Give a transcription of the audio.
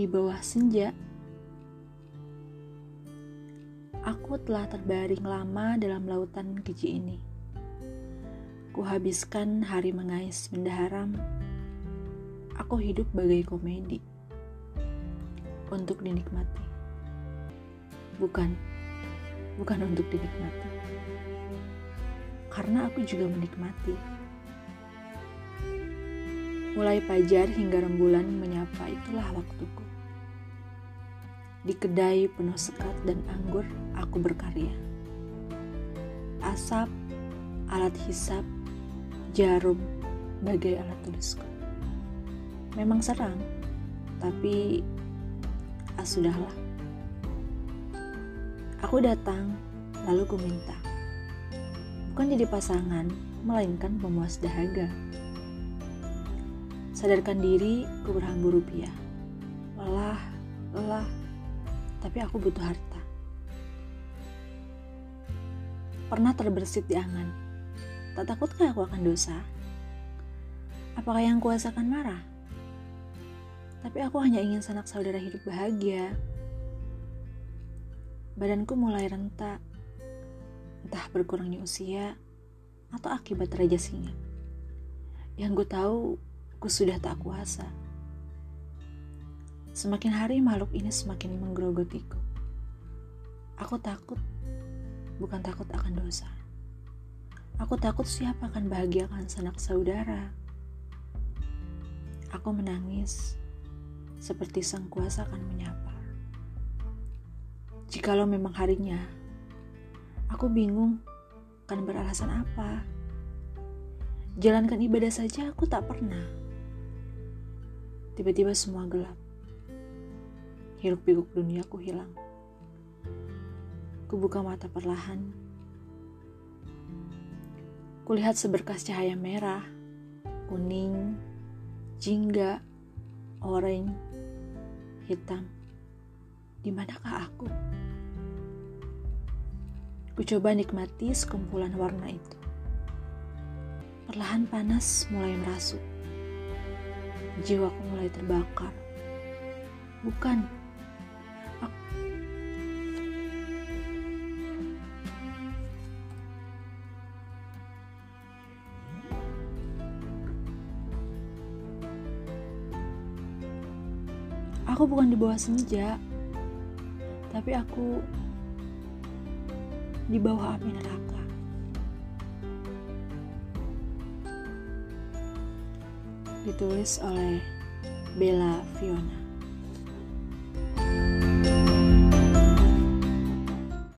di bawah senja. Aku telah terbaring lama dalam lautan keji ini. Kuhabiskan hari mengais benda haram. Aku hidup bagai komedi untuk dinikmati. Bukan, bukan untuk dinikmati. Karena aku juga menikmati. Mulai pajar hingga rembulan menyapa itulah waktuku. Di kedai penuh sekat dan anggur, aku berkarya. Asap, alat hisap, jarum, bagai alat tulisku. Memang serang, tapi ah sudahlah. Aku datang, lalu ku minta. Bukan jadi pasangan, melainkan pemuas dahaga. Sadarkan diri, ku berhambu rupiah. Lelah, lelah, tapi aku butuh harta. Pernah terbersit di angan. Tak takutkah aku akan dosa? Apakah yang kuasa akan marah? Tapi aku hanya ingin sanak saudara hidup bahagia. Badanku mulai rentak, entah berkurangnya usia atau akibat raja singa. Yang gue tahu, Ku sudah tak kuasa. Semakin hari makhluk ini semakin menggerogotiku. Aku takut, bukan takut akan dosa. Aku takut siapa akan bahagiakan sanak saudara. Aku menangis, seperti sang kuasa akan menyapa. Jikalau memang harinya, aku bingung akan beralasan apa. Jalankan ibadah saja aku tak pernah. Tiba-tiba semua gelap. Hiruk pikuk duniaku hilang. Kubuka mata perlahan. Kulihat seberkas cahaya merah, kuning, jingga, oranye, hitam. Di manakah aku? Ku coba nikmati sekumpulan warna itu. Perlahan panas mulai merasuk jiwaku mulai terbakar. Bukan, aku bukan di bawah senja, tapi aku di bawah api neraka. ditulis oleh Bella Fiona.